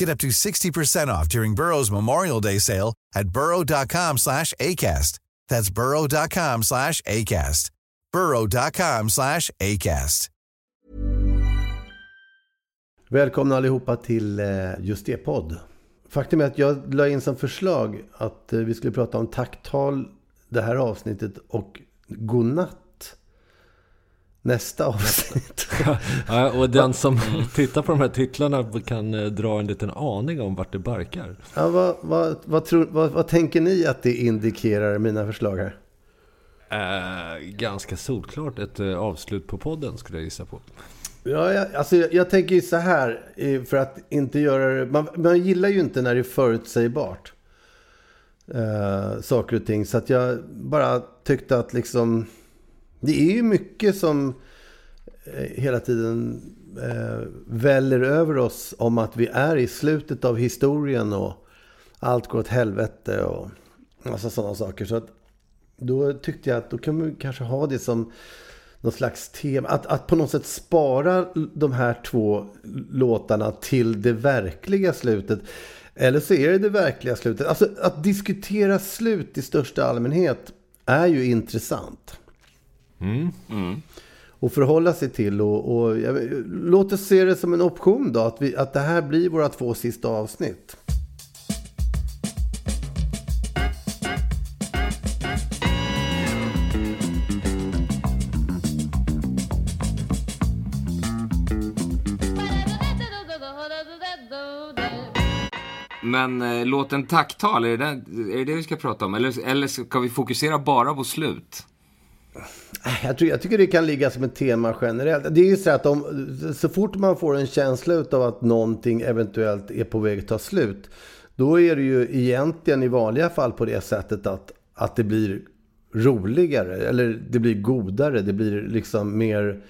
Get up to 60% off during Burrow's Memorial Day sale at burrow.com slash ACAST. That's burrow.com slash ACAST. burrow.com slash ACAST. Välkomna allihopa till eh, Just det podd. Faktum är att jag la in som förslag att eh, vi skulle prata om tacktal det här avsnittet och godnatt nästa avsnitt. Ja, och den som tittar på de här titlarna kan eh, dra en liten aning om vart det barkar. Ja, vad, vad, vad, tror, vad, vad tänker ni att det indikerar mina förslag här? Eh, ganska solklart ett eh, avslut på podden skulle jag gissa på. Ja, jag, alltså jag, jag tänker ju så här, för att inte göra det... Man, man gillar ju inte när det är förutsägbart. Eh, saker och ting. Så att jag bara tyckte att liksom... Det är ju mycket som eh, hela tiden eh, väller över oss om att vi är i slutet av historien och allt går åt helvete och massa sådana saker. Så att då tyckte jag att då kan vi kanske ha det som någon slags tema. Att, att på något sätt spara de här två låtarna till det verkliga slutet. Eller så är det det verkliga slutet. Alltså att diskutera slut i största allmänhet är ju intressant. Och förhålla sig till och, och jag, låt oss se det som en option då. Att, vi, att det här blir våra två sista avsnitt. Men eh, låten Tacktal, är det, är det det vi ska prata om? Eller, eller ska vi fokusera bara på slut? Jag, tror, jag tycker det kan ligga som ett tema generellt. Det är ju så att om, så fort man får en känsla av att någonting eventuellt är på väg att ta slut. Då är det ju egentligen i vanliga fall på det sättet att, att det blir roligare. Eller det blir godare. Det blir liksom mer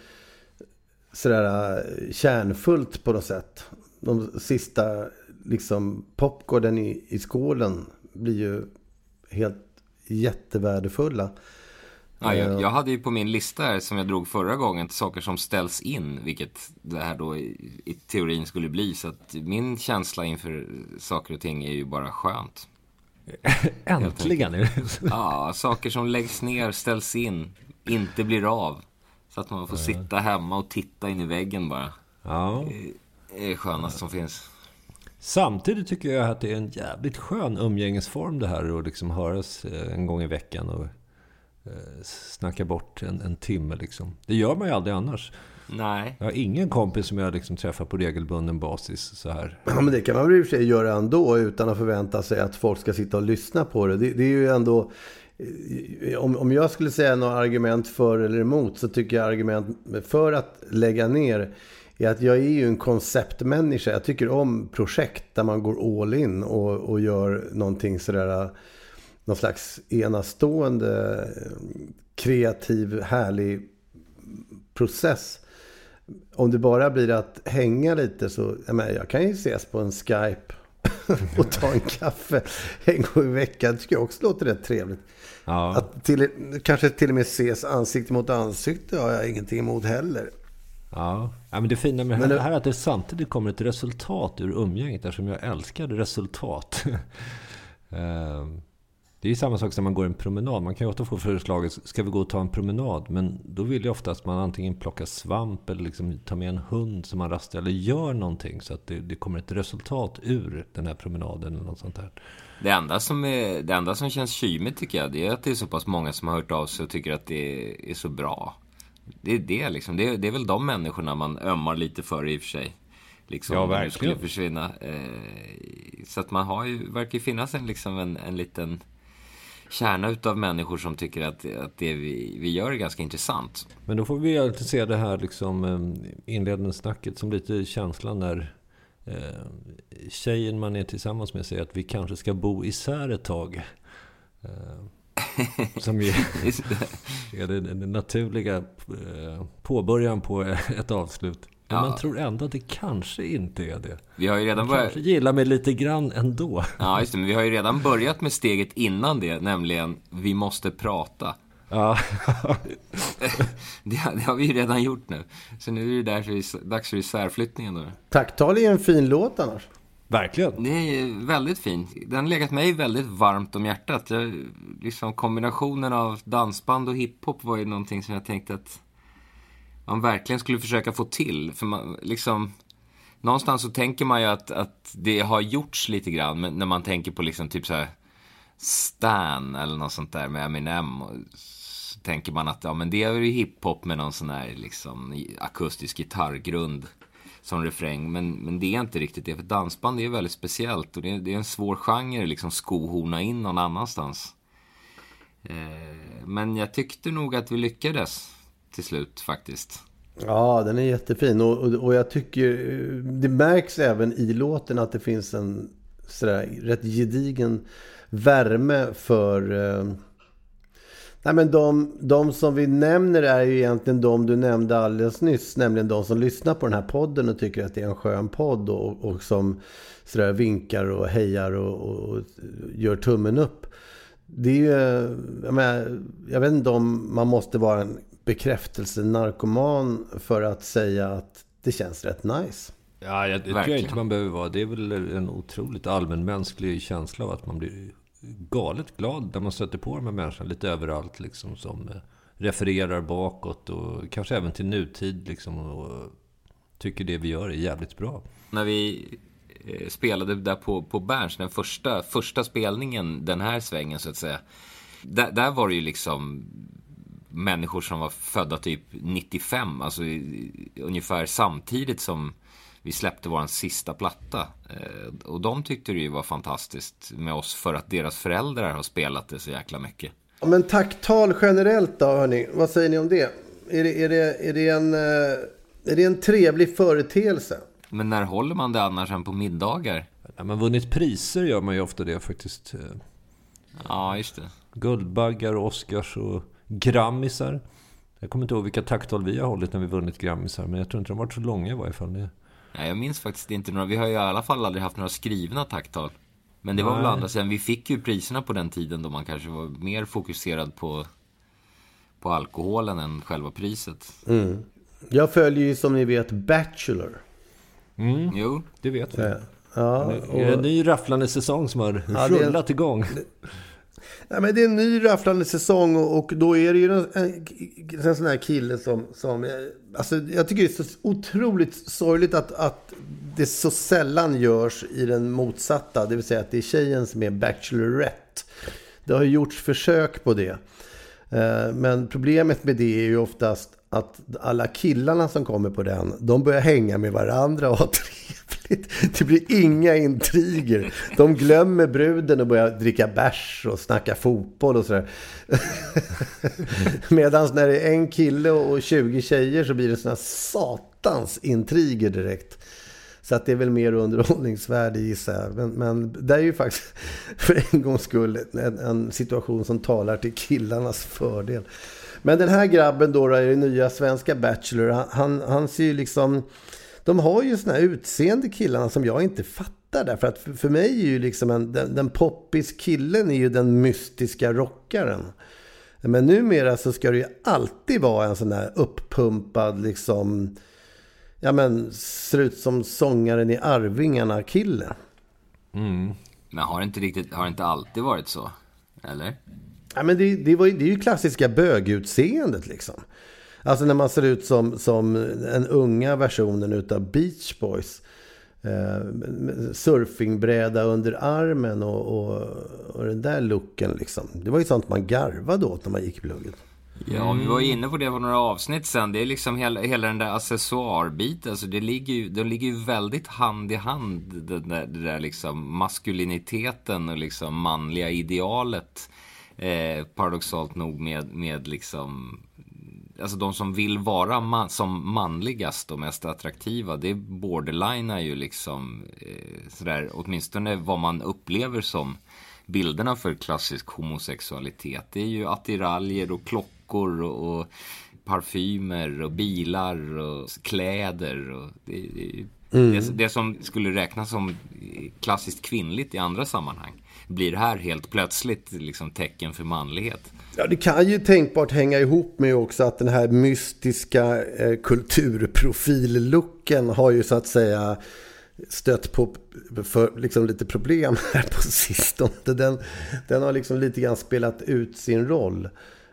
sådär äh, kärnfullt på något sätt. De sista liksom popcornen i, i skålen blir ju helt jättevärdefulla. Ja, Eh. jag, jag hade ju på min lista här som jag drog förra gången saker som ställs in, vilket det här då i, i teorin skulle bli. Så att min känsla inför saker och ting är ju bara skönt. Äntligen! Ja, saker som läggs ner, ställs in, inte blir av. Så att man får sitta hemma och titta in i väggen bara. ja. Det är skönast som finns. Samtidigt tycker jag att det är en jävligt skön umgängesform det här. att liksom höras eh, en gång i veckan och eh, snacka bort en, en timme. Liksom. Det gör man ju aldrig annars. Nej. Jag har ingen kompis som jag liksom träffar på regelbunden basis så här. Ja, men det kan man väl i och för sig göra ändå utan att förvänta sig att folk ska sitta och lyssna på det. Det, det är ju ändå... eh, Om, om jag skulle säga några argument för eller emot så tycker jag argument för att lägga ner är att jag är ju en konceptmänniska. Jag tycker om projekt där man går all in och, och gör någonting sådär någon slags enastående kreativ, härlig process. Om det bara blir att hänga lite så, jag, menar, jag kan ju ses på en Skype och ta en kaffe en gång i veckan. Det tycker jag också låter rätt trevligt. Ja. Att till, kanske till och med ses ansikte mot ansikte har jag ingenting emot heller. Ja. ja, men det fina med det det- här är att det samtidigt kommer ett resultat ur umgänget eftersom jag älskar resultat. Ehm, det är ju samma sak som man går en promenad. Man kan ju ofta få förslaget, ska vi gå och ta en promenad? Men då vill ju ofta att man antingen plockar svamp eller liksom tar med en hund som man rastar eller gör någonting så att det, det kommer ett resultat ur den här promenaden eller något sånt där. Det enda, som är, det enda som känns kymigt tycker jag, det är att det är så pass många som har hört av sig och tycker att det är så bra. Det är det liksom. Det är, det är väl de människorna man ömmar lite för i och för sig. Liksom, Ja, verkligen. skulle försvinna. Eh, så att man har ju, verkar ju finnas en, liksom en, en liten kärna utav människor som tycker att, att det vi, vi gör är ganska intressant. Men då får vi alltid se det här liksom eh, inledande snacket som lite känslan när eh, tjejen man är tillsammans med säger att vi kanske ska bo isär ett tag. Eh, som ju är det naturliga eh, påbörjan på ett avslut. Men Ja. man tror ändå att det kanske inte är det. Vi har ju redan Man börjat... kanske gillar mig lite grann ändå. Ja, just det. Men vi har ju redan börjat med steget innan det, nämligen vi måste prata. Ja, Det, det har vi ju redan gjort nu. Så nu är det där så det är dags för isärflyttningen då. Tacktal är en fin låt annars. verkligen. Det är väldigt fint. Den har legat mig väldigt varmt om hjärtat. Jag, liksom kombinationen av dansband och hiphop var ju någonting som jag tänkte att man verkligen skulle försöka få till. För man, liksom, någonstans så tänker man ju att, att det har gjorts lite grann. Men när man tänker på liksom typ så här Stan eller något sånt där med Eminem. Och så tänker man att ja, men det är ju hiphop med någon sån här liksom akustisk gitarrgrund som refräng. Men, men det är inte riktigt det. För dansband är väldigt speciellt. Och det är, det är en svår genre liksom skohorna in någon annanstans. Eh, men jag tyckte nog att vi lyckades till slut faktiskt. Ja, den är jättefin. Och, och, och jag tycker det märks även i låten att det finns en sådär rätt gedigen värme för... Eh, nej men de, de som vi nämner är ju egentligen de du nämnde alldeles nyss. Nämligen de som lyssnar på den här podden och tycker att det är en skön podd. Och, och som sådär vinkar och hejar och, och, och gör tummen upp. Det är ju, eh, jag, menar, jag vet inte om man måste vara en bekräftelsenarkoman för att säga att det känns rätt nice. Ja, jag, det tror jag inte man behöver vara. Det är väl en otroligt allmänmänsklig känsla av att man blir galet glad när man stöter på de här människorna lite överallt. Liksom, som eh, refererar bakåt och kanske även till nutid. Liksom, och tycker det vi gör är jävligt bra. När vi eh, spelade där på, på Berns, den första, första spelningen den här svängen så att säga. Där, där var det ju liksom människor som var födda typ 95, alltså i, ungefär samtidigt som vi släppte vår sista platta. Eh, och de tyckte det ju var fantastiskt med oss för att deras föräldrar har spelat det så jäkla mycket. Ja, Men tacktal generellt då, hörni. Vad säger ni om det? Är det, är det, är det, en, eh, är det en trevlig företeelse? Men när håller man det annars än på middagar? När man vunnit priser gör man ju ofta det faktiskt. Eh, Ja, just det. Guldbaggar, och Oscars och Grammisar. Jag kommer inte ihåg vilka tacktal vi har hållit när vi vunnit Grammisar. Men jag tror inte de har varit så långa i varje fall. Det- Nej, jag minns faktiskt inte några. Vi har ju i alla fall aldrig haft några skrivna tacktal. Men det var väl andra sidan, vi fick ju priserna på den tiden då man kanske var mer fokuserad på, på alkoholen än själva priset. Jag följer ju som ni vet Bachelor. Jo, Det vet vi. Ja, Det är en ny rafflande säsong som har Ja, det rullat igång. Nej, men det är en ny rafflande säsong och, då är det ju en, en, en sån här kille som... som eh, alltså, jag tycker det är så otroligt sorgligt att, att det så sällan görs i den motsatta. Det vill säga att det är tjejen som är Bachelorette. Det har ju gjorts försök på det. Eh, men problemet med det är ju oftast att alla killarna som kommer på den, de börjar hänga med varandra och ha trevligt. Det blir inga intriger. De glömmer bruden och börjar dricka bärs och snacka fotboll och sådär. Medan när det är en kille och 20 tjejer så blir det sådana satans intriger direkt. Så att det är väl mer underhållningsvärde gissar jag. Men, men det är ju faktiskt för en gångs skull en, en situation som talar till killarnas fördel. Men den här grabben då, då är den nya svenska Bachelor. Han, han, han ser ju liksom... De har ju såna här utseende killarna som jag inte fattar. Därför att för, för mig är ju liksom en, den, den poppis killen är ju den mystiska rockaren. Men numera så ska det ju alltid vara en sån här uppumpad liksom... Ja men ser ut som sångaren i Arvingarna-kille. men har det inte riktigt, har det inte alltid varit så? Eller? Ja, men det, det, var, ju- det är ju klassiska bögutseendet liksom. Alltså när man ser ut som, som den unga versionen utav Beach Boys. Eh, surfingbräda under armen och, och, och den där looken liksom. Det var ju sånt man garvade åt när man gick i plugget. Ja, vi var inne på det på några avsnitt sen. Det är liksom hela, hela den där accessoarbiten. Alltså det ligger ju, de ligger ju väldigt hand i hand. Det där, det där liksom maskuliniteten och liksom manliga idealet. Eh, paradoxalt nog med, med liksom Alltså de som vill vara man, som manligast och mest attraktiva, det borderlinear ju liksom eh, sådär, åtminstone vad man upplever som bilderna för klassisk homosexualitet. Det är ju attiraljer och klockor och, och parfymer och bilar och kläder. Och det, det, mm. det, det som skulle räknas som klassiskt kvinnligt i andra sammanhang blir det här helt plötsligt liksom tecken för manlighet. Ja, det kan ju tänkbart hänga ihop med också att den här mystiska eh, kulturprofillucken har ju så att säga stött på för, liksom lite problem här på sistone. Den, den har liksom lite grann spelat ut sin roll.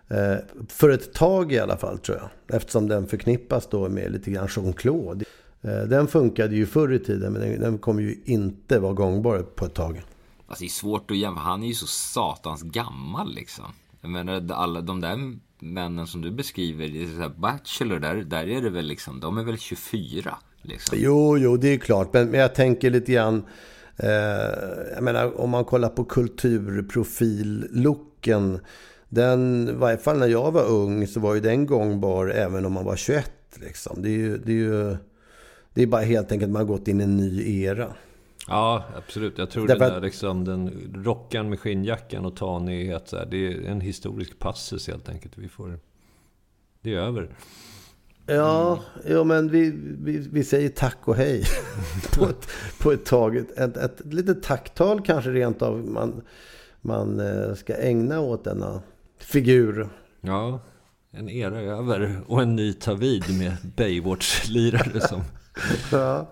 Eh, för ett tag i alla fall tror jag. Eftersom den förknippas då med lite grann Jean-Claude. Eh, den funkade ju förr i tiden men den, den kommer ju inte vara gångbar på ett tag. Alltså det är svårt att jämföra. Han är ju så satans gammal liksom. Jag menar alla de där männen som du beskriver, i Bachelor, där, där är det väl liksom, de är väl 24. Liksom. Jo, jo, det är klart. Men, men jag tänker lite grann, eh, jag menar om man kollar på kulturprofil-looken. Den, i varje fall när jag var ung, så var ju den gångbar även om man var 21. Liksom. Det är ju, det är ju, det är bara helt enkelt att man har gått in i en ny era. Ja, absolut. Jag tror Därför det där liksom, den rockan med skinnjackan och tanighet, det är en historisk passus helt enkelt. Vi får, det är över. Ja, ja men vi, vi, vi säger tack och hej på, ett, på ett tag. Ett, ett, ett litet tacktal kanske rent av man, man eh, ska ägna åt denna figur. Ja, en era över och en ny tar vid med Baywatch-lirare som... ja.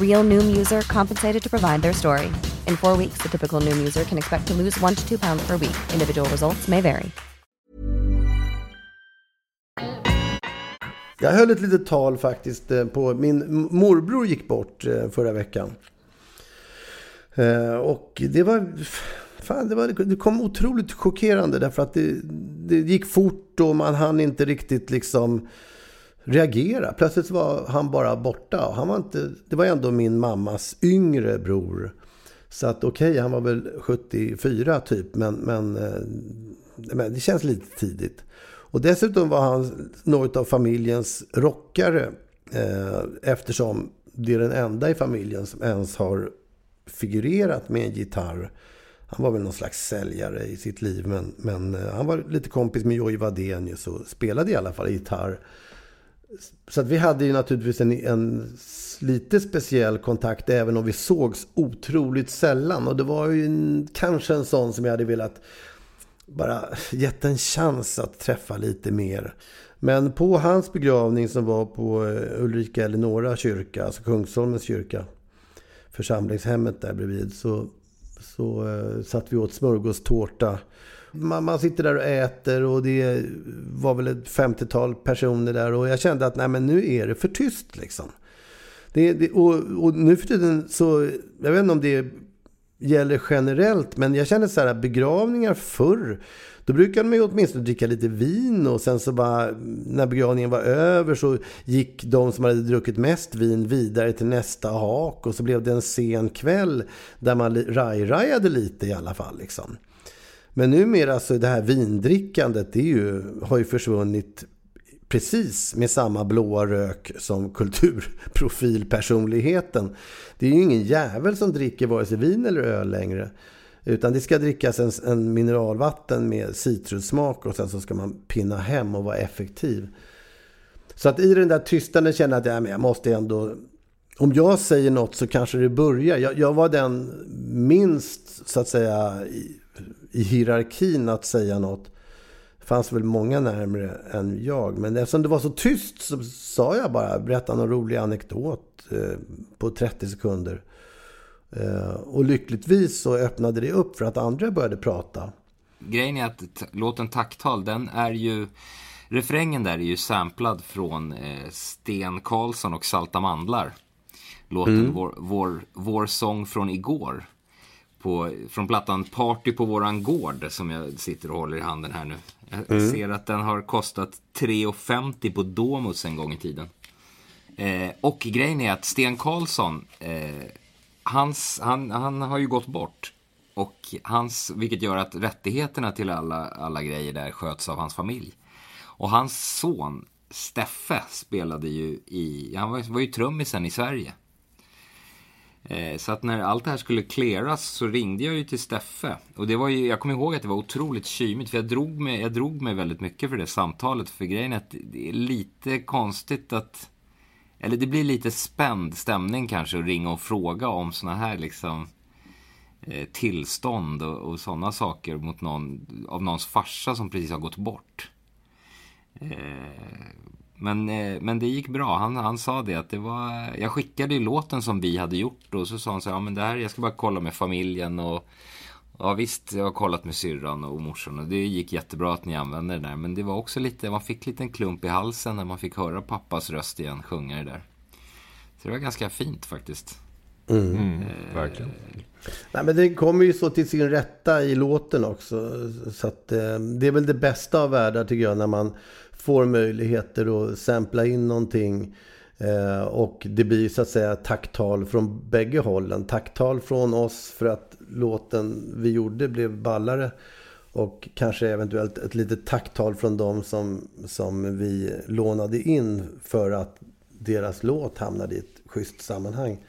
Real Noom user compensated to provide their story. In four weeks, the typical Noom user can expect to lose one to two pounds per week. Individual results may vary. Jag höll ett litet tal faktiskt eh, på min morbror gick bort eh, förra veckan. Eh, och det var, fan, det, var, det kom otroligt chockerande därför att det, det gick fort och man hann inte riktigt liksom reagera. Plötsligt var han bara borta. Han var inte, det var ändå min mammas yngre bror. Så att okej, okay, han var väl 74 typ, men, men, eh, men det känns lite tidigt. Och dessutom var han något av familjens rockare. Eh, eftersom det är den enda i familjen som ens har figurerat med en gitarr. Han var väl någon slags säljare i sitt liv. Men, men eh, han var lite kompis med Jojje Wadenius och spelade i alla fall gitarr. Så att vi hade ju naturligtvis en, en lite speciell kontakt även om vi sågs otroligt sällan. Och det var ju en, kanske en sån som jag hade velat bara gett en chans att träffa lite mer. Men på hans begravning som var på eh, Ulrika Eleonora kyrka, alltså Kungsholmens kyrka, församlingshemmet där bredvid, så, så eh, satt vi åt smörgåstårta man, man sitter där och äter och det var väl ett 50-tal personer där och jag kände att nej men nu är det för tyst liksom. Det, det, och, och nu för tiden så, jag vet inte om det gäller generellt, men jag känner så här begravningar förr då brukade man ju åtminstone dricka lite vin och sen så bara när begravningen var över så gick de som hade druckit mest vin vidare till nästa hak och så blev det en sen kväll där man raj-rajade lite i alla fall liksom. Men numera så det här vindrickandet det är ju, har ju försvunnit precis med samma blåa rök som kulturprofilpersonligheten. Det är ju ingen jävel som dricker vare sig vin eller öl längre. Utan det ska drickas en, en mineralvatten med citrussmak och sen så ska man pinna hem och vara effektiv. Så att i den där tystnaden känner jag att ja, men jag måste ändå... Om jag säger något så kanske det börjar. Jag, jag var den minst, så att säga, i, hierarkin att säga något. Det fanns väl många närmre än jag. Men eftersom det var så tyst så sa jag bara, berätta någon rolig anekdot eh, på 30 sekunder. Eh, och lyckligtvis så öppnade det upp för att andra började prata. Grejen är att låten Tacktal, den är ju... Refrängen där är ju samplad från eh, Sten Karlsson och Salta Mandlar. Låten mm. vår, vår, vår sång från igår. På, från plattan Party på våran gård som jag sitter och håller i handen här nu. Jag mm. ser att den har kostat 3,50 på Domus en gång i tiden. Eh, och grejen är att Sten Karlsson eh, hans, han, han har ju gått bort. Och hans, vilket gör att rättigheterna till alla, alla grejer där sköts av hans familj. Och hans son Steffe spelade ju i, han var, var ju trummisen i Sverige. Eh, så att när allt det här skulle clearas så ringde jag ju till Steffe. Och det var ju, jag kommer ihåg att det var otroligt kymigt för jag drog mig, jag drog mig väldigt mycket för det samtalet. För grejen är att det är lite konstigt att eller det blir lite spänd stämning kanske att ringa och fråga om såna här liksom eh, tillstånd och, och sådana saker mot någon, av någons farsa som precis har gått bort. Eh, men, eh, men det gick bra. Han, han sa det att det var... Jag skickade ju låten som vi hade gjort och så sa han så ja men det här, jag ska bara kolla med familjen och Ja visst, jag har kollat med syrran och morsan och det gick jättebra att ni använde det där. Men det var också lite, man fick lite en klump i halsen när man fick höra pappas röst igen sjunga det där. Så det var ganska fint faktiskt. Mm, mm, eh, verkligen. Nej, men det kommer ju så till sin rätta i låten också. Så att, eh, det är väl det bästa av världar tycker jag när man får möjligheter att sampla in någonting Eh, och det blir så att säga tacktal från bägge hållen. Tacktal från oss för att låten vi gjorde blev ballare. Och kanske eventuellt ett litet tacktal från dem som, som vi lånade in för att deras låt hamnade i ett schysst sammanhang.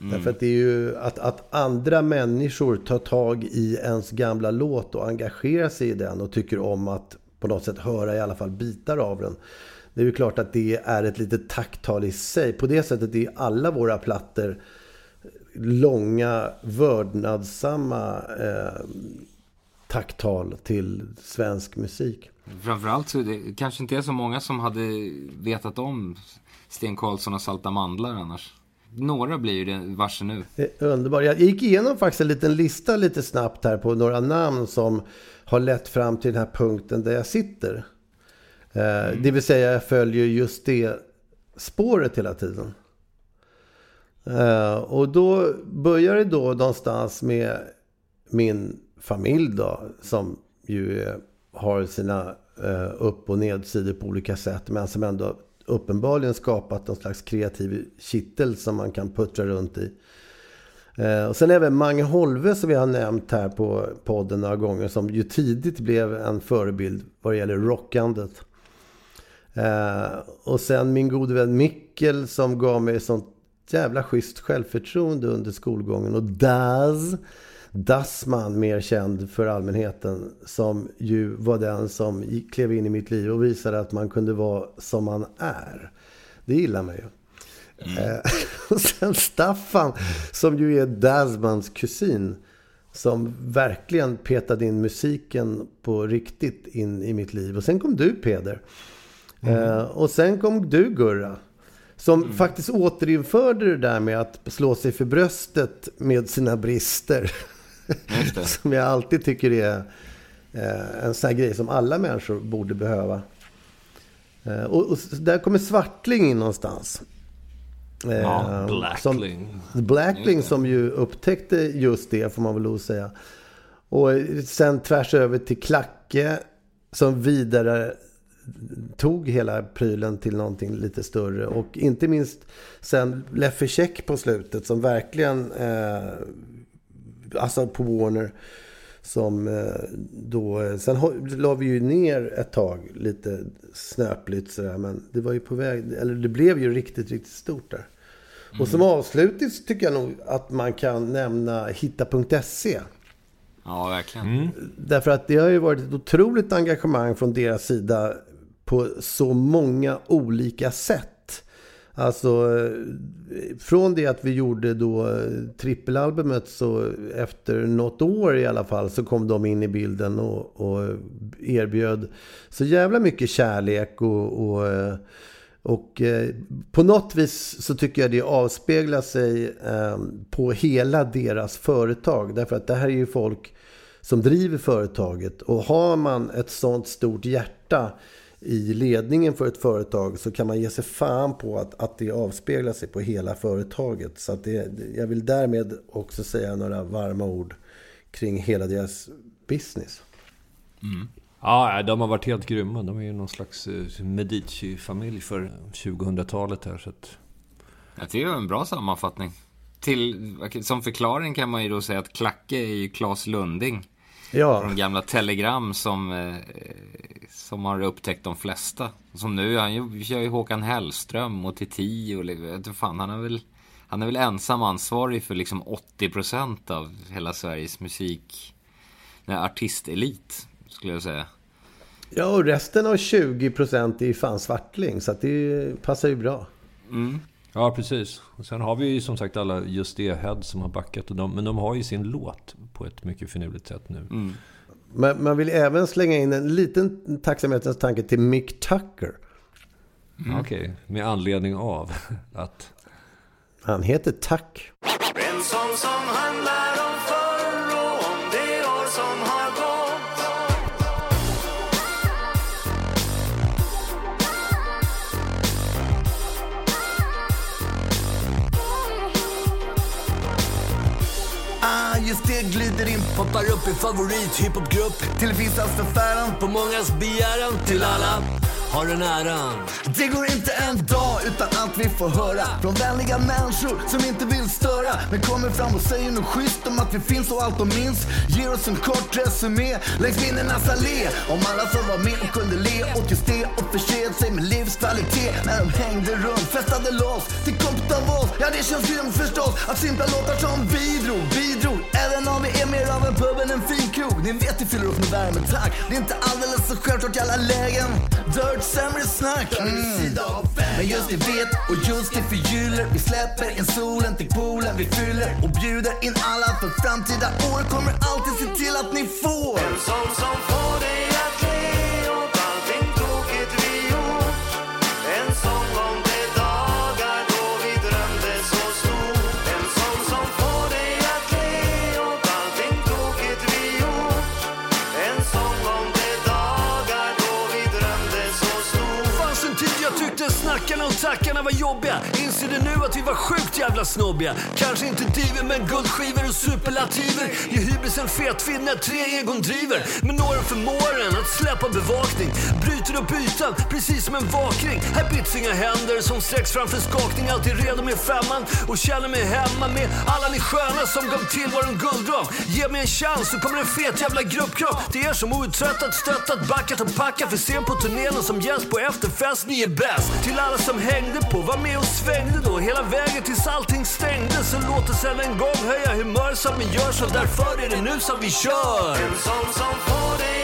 Mm. Därför att det är ju att, att andra människor tar tag i ens gamla låt och engagerar sig i den och tycker om att på något sätt höra i alla fall bitar av den. Det är ju klart att det är ett litet tacktal i sig. På det sättet är alla våra plattor långa, vördnadsamma eh, tacktal till svensk musik. Framförallt så det kanske inte är så många som hade vetat om Sten Karlsson och Salta Mandlar annars. Några blir ju det varse nu. Underbart. Jag gick igenom faktiskt en liten lista lite snabbt här på några namn som har lett fram till den här punkten där jag sitter. Mm. Det vill säga jag följer just det spåret hela tiden. Eh, och då börjar det då någonstans med min familj då. Som ju har sina eh, upp och nedsidor på olika sätt. Men som ändå uppenbarligen skapat någon slags kreativ kittel som man kan puttra runt i. Eh, och sen även Mange Holve som vi har nämnt här på podden några gånger. Som ju tidigt blev en förebild vad det gäller rockandet. Eh, och sen min gode vän Mikkel som gav mig sånt jävla schysst självförtroende under skolgången. Och Daz, Dassman, mer känd för allmänheten, som ju var den som klev in i mitt liv och visade att man kunde vara som man är. Det gillar man ju. Mm. Eh, och sen Staffan, som ju är Dazmans kusin. Som verkligen petade in musiken på riktigt in i mitt liv. Och sen kom du Peder. Mm. Eh, och sen kom du Gurra. Som mm. faktiskt återinförde det där med att slå sig för bröstet med sina brister. som jag alltid tycker är Eh, en sån här grej som alla människor borde behöva. Eh, och, och där kommer Svartling in någonstans. Ja, Eh, Blackling. Som, Blackling som ju upptäckte just det får man väl lov att säga. Och sen tvärs över till Klacke som vidare tog hela prylen till någonting lite större. Och inte minst sen Leffe Check på slutet som verkligen, eh, alltså på Warner, som eh, då, sen ho- la vi ju ner ett tag lite snöpligt sådär. Men det var ju på väg, eller det blev ju riktigt, riktigt stort där. Och som avslutning så tycker jag nog att man kan nämna hitta.se. Ja, verkligen. Därför att det har ju varit ett otroligt engagemang från deras sida på så många olika sätt. Alltså eh, från det att vi gjorde då eh, trippelalbumet så efter något år i alla fall så kom de in i bilden och, och eh, erbjöd så jävla mycket kärlek och, och och eh, på något vis så tycker jag det avspeglar sig eh, på hela deras företag. Därför att det här är ju folk som driver företaget. Och har man ett sånt stort hjärta i ledningen för ett företag så kan man ge sig fan på att, att det avspeglar sig på hela företaget. Så att det, jag vill därmed också säga några varma ord kring hela deras business. Ja, de har varit helt grymma. De är ju någon slags eh, Medici-familj för 2000-talet här. Så att... Jag tycker det var en bra sammanfattning. Till, som förklaring kan man ju då säga att Klacke är ju Claes Lunding. Ja. Från gamla Telegram som, eh, som har upptäckt de flesta. Som nu, han kör ju Håkan Hellström och Titi och vet fan, han är väl han är väl ensam ansvarig för liksom 80% av hela Sveriges musik, nej, artistelit skulle jag säga. Ja, och resten av 20% är ju fan svartling. Så det passar ju bra. Ja, precis. Och sen har vi ju som sagt alla just det Head som har backat. Och de, men de har ju sin låt på ett mycket finurligt sätt nu. Men man vill även slänga in en liten tacksamhetens tanke till Mick Tucker. Okej, med anledning av att... Han heter Tuck. En som glider in, poppar upp i favorit hiphopgrupp. Till förfäran, på mångas begäran. Till alla har den äran. Det går inte en dag utan att vi får höra från vänliga människor som inte vill störa. Men kommer fram och säger något schysst om att vi finns och allt de minns. Ger oss en kort resumé längs minnenas allé. Om alla som var med och kunde le åt just det och förse sig med livskvalitet. När de hängde runt, festade loss till kompet av oss. Ja, det känns grymt förstås att simpla låtar som bidrog, bidrog. Även om vi är mer av en pub än en fin krog. Ni vet vi fyller upp med värme, tack. Det är inte alldeles så självklart i alla lägen. Dirt, sämre snack. Mm. Men just det vet och just det förgyller. Vi släpper in solen till poolen. Vi fyller och bjuder in alla för framtida år. Kommer alltid se till att ni får. En sån som får dig Sackarna var jobbiga. Inser du nu att vi var sjukt jävla snobbiga? Kanske inte diver men guldskivor och superlativer. Ger hybrisen fetfinne, när tre egon driver. Men några förmår en att släppa bevakning. Bryter upp ytan precis som en vakring. Här bits inga händer som sträcks framför skakning. Alltid redo med femman och känner mig hemma med alla ni sköna som gav till en guldram. Ge mig en chans så kommer en fet jävla gruppkram. Det är er som outtröttat, stöttat, backat och packat för sen på turnén och som gäst på efterfest. Ni är bäst. Till alla som hänger hängde på, var med och svängde då hela vägen tills allting stängde. Så låt oss än en gång höja humör som vi gör så därför är det nu som vi kör. En sång som får dig